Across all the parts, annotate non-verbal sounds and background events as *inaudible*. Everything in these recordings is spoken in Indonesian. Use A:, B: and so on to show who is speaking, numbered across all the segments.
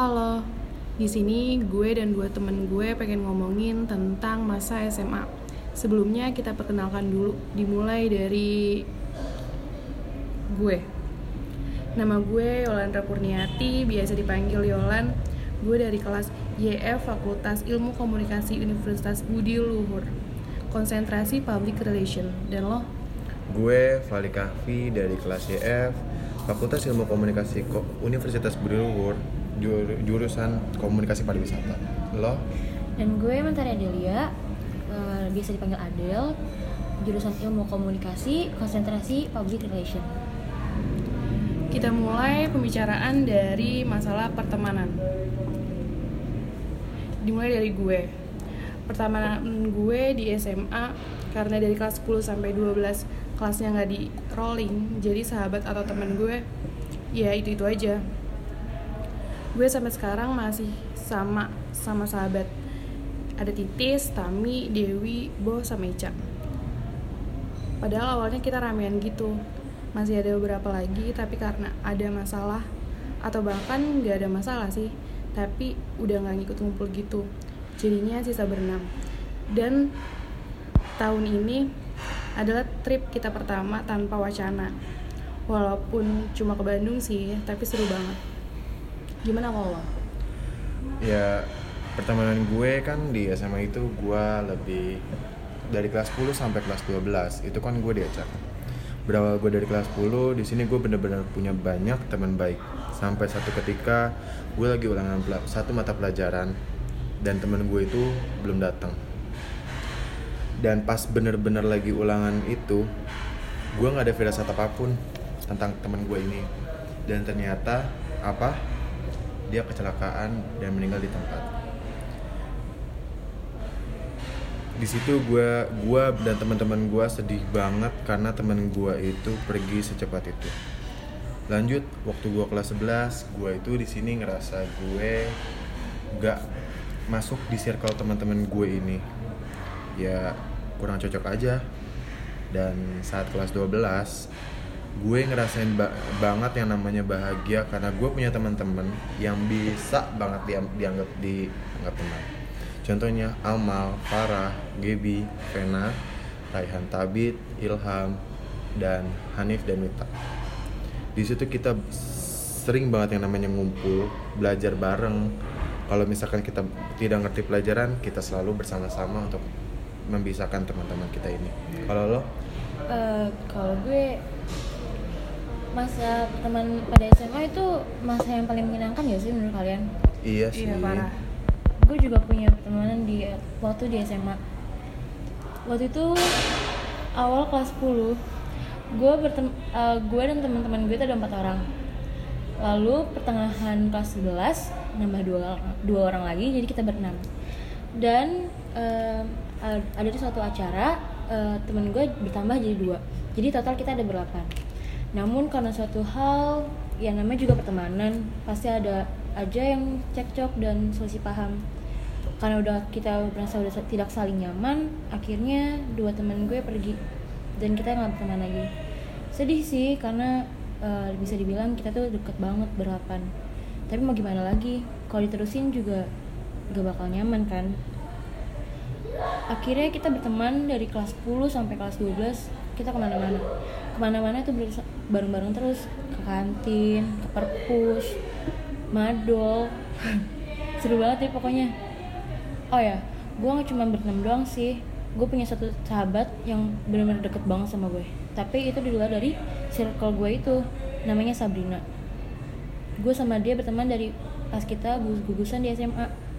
A: Halo, di sini gue dan dua temen gue pengen ngomongin tentang masa SMA. Sebelumnya kita perkenalkan dulu, dimulai dari gue. Nama gue Yolanda Kurniati, biasa dipanggil Yolan. Gue dari kelas YF Fakultas Ilmu Komunikasi Universitas Budi Luhur. Konsentrasi Public Relation. Dan lo?
B: Gue Fali dari kelas YF Fakultas Ilmu Komunikasi Ko- Universitas Budi Luhur jurusan Komunikasi Pariwisata. Lo?
C: Dan gue Mentari Adelia, eh, biasa dipanggil Adel, jurusan ilmu komunikasi, konsentrasi public relation.
A: Kita mulai pembicaraan dari masalah pertemanan. Dimulai dari gue. Pertemanan gue di SMA karena dari kelas 10 sampai 12 kelasnya nggak di rolling, jadi sahabat atau teman gue ya itu itu aja. Gue sampai sekarang masih sama sama sahabat. Ada Titis, Tami, Dewi, Bo, sama Ica. Padahal awalnya kita ramean gitu. Masih ada beberapa lagi, tapi karena ada masalah atau bahkan nggak ada masalah sih, tapi udah nggak ngikut ngumpul gitu. Jadinya sisa berenam. Dan tahun ini adalah trip kita pertama tanpa wacana. Walaupun cuma ke Bandung sih, tapi seru banget. Gimana kalau lo?
B: Ya pertemanan gue kan di SMA itu gue lebih dari kelas 10 sampai kelas 12 itu kan gue diajak. Berawal gue dari kelas 10 di sini gue bener-bener punya banyak teman baik. Sampai satu ketika gue lagi ulangan satu mata pelajaran dan temen gue itu belum datang. Dan pas bener-bener lagi ulangan itu gue nggak ada firasat apa pun tentang temen gue ini. Dan ternyata apa dia kecelakaan dan meninggal di tempat. Di situ gue gua dan teman-teman gue sedih banget karena temen gue itu pergi secepat itu. Lanjut waktu gue kelas 11 gue itu di sini ngerasa gue gak masuk di circle teman-teman gue ini. Ya kurang cocok aja. Dan saat kelas 12 gue ngerasain ba- banget yang namanya bahagia karena gue punya teman-teman yang bisa banget diam- dianggap dianggap teman. Contohnya Amal, Farah, Gebi, Vena, Raihan Tabit, Ilham, dan Hanif dan Wita di situ kita sering banget yang namanya ngumpul belajar bareng. Kalau misalkan kita tidak ngerti pelajaran kita selalu bersama-sama untuk memisahkan teman-teman kita ini. Kalau lo?
C: Eh, kalau gue masa teman pada SMA itu masa yang paling menyenangkan ya sih menurut kalian?
B: iya sih
A: Iya, parah.
C: Gue juga punya pertemanan di waktu di SMA. Waktu itu awal kelas 10 gue bertem eh, gue dan teman-teman gue itu ada empat orang. Lalu pertengahan kelas 11 nambah dua dua orang lagi jadi kita berenam. Dan eh, ada di suatu acara eh, temen gue bertambah jadi dua. Jadi total kita ada berlapan. Namun karena suatu hal yang namanya juga pertemanan pasti ada aja yang cekcok dan selisih paham. Karena udah kita merasa udah tidak saling nyaman akhirnya dua teman gue pergi dan kita nggak berteman lagi. Sedih sih karena eh, bisa dibilang kita tuh deket banget berapan. Tapi mau gimana lagi kalau diterusin juga gak bakal nyaman kan. Akhirnya kita berteman dari kelas 10 sampai kelas 12 kita ke mana-mana. Ke mana-mana bersa- bareng-bareng terus ke kantin ke perpus madol. *laughs* Seru banget ya pokoknya. Oh ya gue nggak cuma berenam doang sih. Gue punya satu sahabat yang benar-benar deket banget sama gue. Tapi itu di luar dari circle gue itu namanya Sabrina. Gue sama dia berteman dari pas kita gugus gugusan di SMA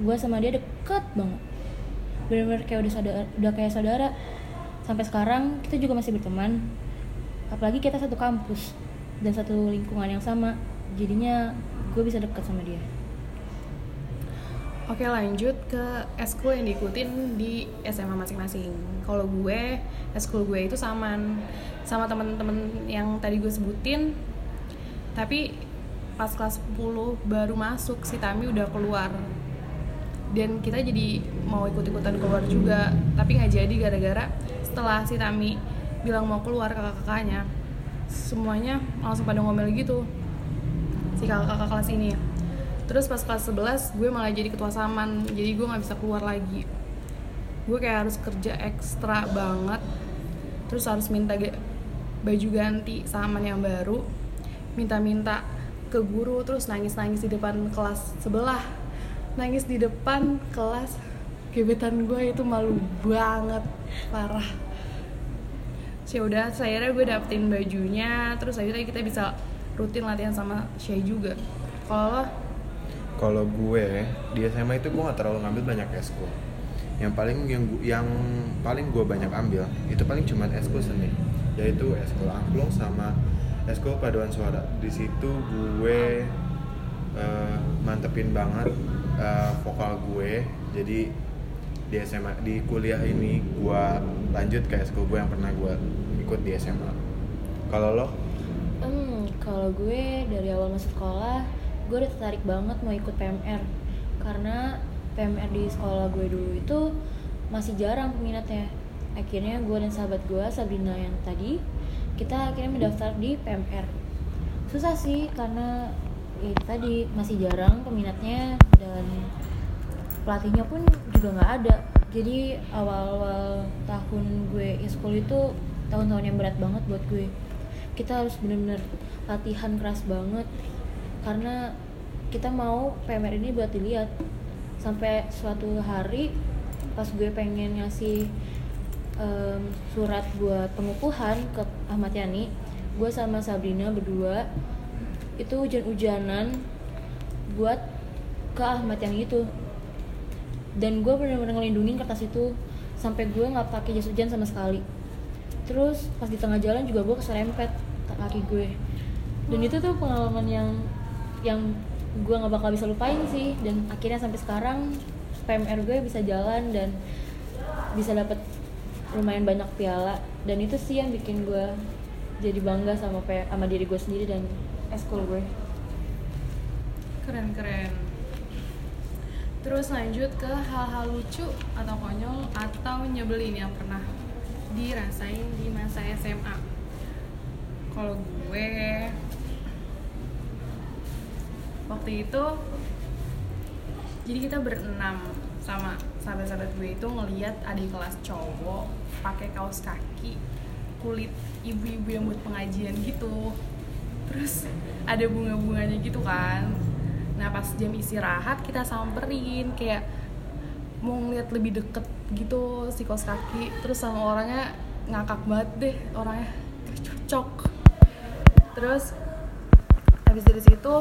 C: gue sama dia deket banget. Benar-benar kayak udah saudara udah kayak saudara. Sampai sekarang kita juga masih berteman apalagi kita satu kampus dan satu lingkungan yang sama jadinya gue bisa deket sama dia
A: Oke lanjut ke eskul yang diikutin di SMA masing-masing. Kalau gue, eskul gue itu saman sama temen-temen yang tadi gue sebutin. Tapi pas kelas 10 baru masuk si Tami udah keluar. Dan kita jadi mau ikut-ikutan keluar juga, tapi nggak jadi gara-gara setelah si Tami bilang mau keluar kakak-kakaknya, semuanya langsung pada ngomel gitu si kakak-kakak kelas ini. Terus pas kelas 11 gue malah jadi ketua saman jadi gue nggak bisa keluar lagi. Gue kayak harus kerja ekstra banget terus harus minta baju ganti saman yang baru minta-minta ke guru terus nangis-nangis di depan kelas sebelah. Nangis di depan kelas gebetan gue itu malu banget parah Terus ya udah saya gue dapetin bajunya terus akhirnya kita bisa rutin latihan sama Shay juga kalau
B: Kalau gue di SMA itu gue gak terlalu ngambil banyak eskul. Yang paling yang yang paling gue banyak ambil itu paling cuman eskul seni, yaitu eskul angklung sama eskul paduan suara. Di situ gue eh, mantepin banget eh, vokal gue. Jadi di SMA di kuliah ini gue lanjut ke eskul gue yang pernah gue ikut di SMA. Kalau lo?
C: Hmm, kalau gue dari awal masuk sekolah, gue udah tertarik banget mau ikut PMR karena PMR di sekolah gue dulu itu masih jarang peminatnya. Akhirnya gue dan sahabat gue Sabrina yang tadi kita akhirnya mendaftar di PMR. Susah sih karena ya tadi masih jarang peminatnya dan pelatihnya pun juga nggak ada. Jadi awal-awal tahun gue e-school itu tahun-tahun yang berat banget buat gue. Kita harus bener-bener latihan keras banget karena kita mau PMR ini buat dilihat. Sampai suatu hari pas gue pengen ngasih em, surat buat pengukuhan ke Ahmad Yani gue sama Sabrina berdua itu hujan-hujanan buat ke Ahmad Yani itu dan gue bener-bener ngelindungin kertas itu sampai gue nggak pakai jas hujan sama sekali. Terus pas di tengah jalan juga gue keserempet kaki gue. Dan itu tuh pengalaman yang yang gue nggak bakal bisa lupain sih. Dan akhirnya sampai sekarang PMR gue bisa jalan dan bisa dapat lumayan banyak piala. Dan itu sih yang bikin gue jadi bangga sama sama diri gue sendiri dan eskul gue.
A: Keren keren terus lanjut ke hal-hal lucu atau konyol atau nyebelin yang pernah dirasain di masa SMA kalau gue waktu itu jadi kita berenam sama sahabat-sahabat gue itu ngeliat adik kelas cowok pakai kaos kaki kulit ibu-ibu yang buat pengajian gitu. Terus ada bunga-bunganya gitu kan nah pas jam istirahat kita samperin kayak mau ngeliat lebih deket gitu si kaos kaki. Terus sama orangnya ngakak banget deh orangnya cocok. Terus habis dari situ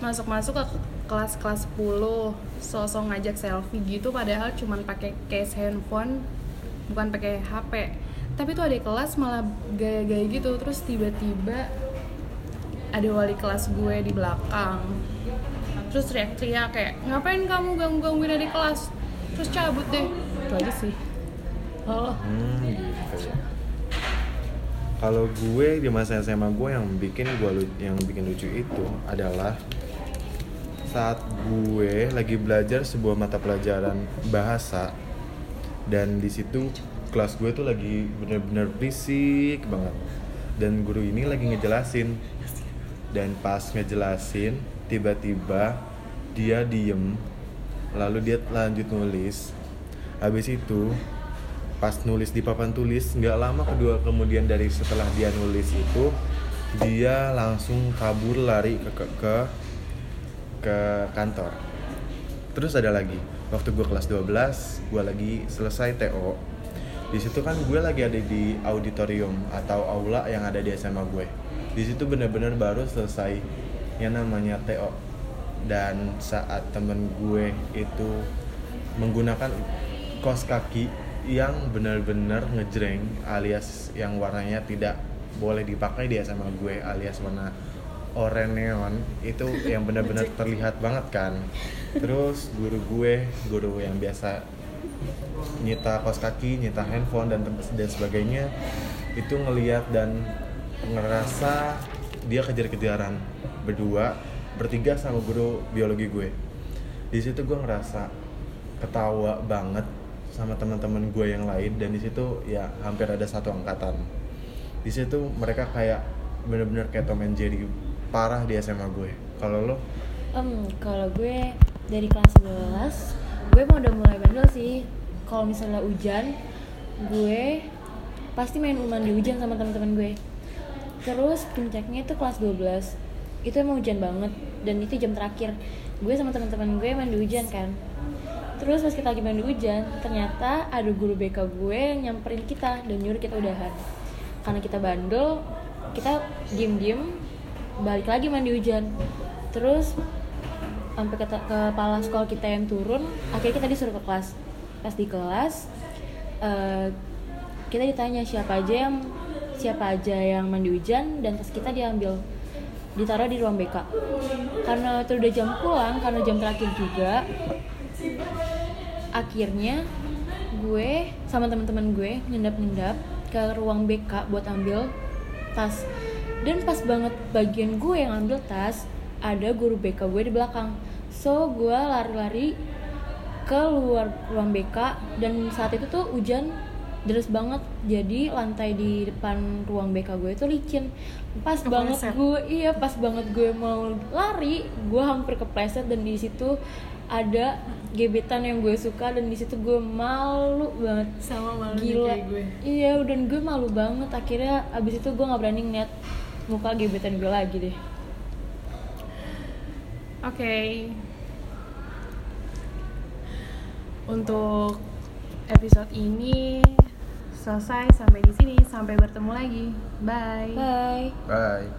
A: masuk-masuk ke kelas-kelas 10 sosok ngajak selfie gitu padahal cuman pakai case handphone bukan pakai HP tapi tuh ada kelas malah gaya-gaya gitu. Terus tiba-tiba ada wali kelas gue di belakang terus teriak-teriak kayak ngapain kamu ganggu-gangguin adik kelas? Terus cabut deh. Itu aja sih. Oh.
B: Hmm, gitu ya. Kalau gue di masa SMA gue yang bikin gue yang bikin lucu itu adalah saat gue lagi belajar sebuah mata pelajaran bahasa dan di situ kelas gue tuh lagi bener-bener berisik banget. Dan guru ini lagi ngejelasin. Dan pas ngejelasin tiba-tiba dia diem lalu dia lanjut nulis. Habis itu pas nulis di papan tulis nggak lama kedua kemudian dari setelah dia nulis itu dia langsung kabur lari ke ke ke, ke kantor. Terus ada lagi waktu gue kelas 12 gue lagi selesai TO di situ kan gue lagi ada di auditorium atau aula yang ada di SMA gue di situ bener-bener baru selesai yang namanya TO dan saat temen gue itu menggunakan kos kaki yang benar-benar ngejreng alias yang warnanya tidak boleh dipakai di SMA gue alias warna oranye neon itu yang benar-benar *laughs* terlihat banget kan. Terus guru gue guru yang biasa nyita kos kaki nyita handphone dan dan sebagainya itu ngeliat dan ngerasa dia kejar-kejaran berdua bertiga sama guru biologi gue. Di situ gue ngerasa ketawa banget sama teman-teman gue yang lain dan di situ ya hampir ada satu angkatan. Di situ mereka kayak bener-bener kayak Tom and Jerry parah di SMA gue. Kalau lo?
C: Em, kalau gue dari kelas 11 gue emang udah mulai bandel sih. Kalau misalnya hujan gue pasti main mandi hujan sama teman-teman gue. Terus puncaknya itu kelas 12 itu emang hujan banget dan itu jam terakhir. Gue sama teman-teman gue mandi hujan kan. Terus pas kita lagi mandi hujan ternyata ada guru BK gue yang nyamperin kita dan nyuruh kita udahan. Karena kita bandel kita diem-diem balik lagi mandi hujan. Terus sampai ke kepala sekolah kita yang turun akhirnya kita disuruh ke kelas. Pas di kelas eh, kita ditanya siapa aja yang siapa aja yang mandi hujan dan tas kita diambil ditaruh di ruang BK karena itu udah jam pulang karena jam terakhir juga akhirnya gue sama teman-teman gue ngendap-ngendap ke ruang BK buat ambil tas. Dan pas banget bagian gue yang ambil tas ada guru BK gue di belakang. So gue lari-lari ke luar ruang BK dan saat itu tuh hujan deras banget. Jadi lantai di depan ruang BK gue itu licin. Pas banget
A: Kepleset.
C: gue iya pas banget gue mau lari gue hampir kepleset dan di situ ada gebetan yang gue suka dan di situ gue malu banget.
A: Sama malu
C: gila.
A: kayak gue.
C: Iya dan gue malu banget. Akhirnya abis itu gue nggak berani ngeliat muka gebetan gue lagi deh.
A: Oke. Untuk episode ini selesai sampai di sini sampai bertemu lagi. Bye.
C: Bye.
B: Bye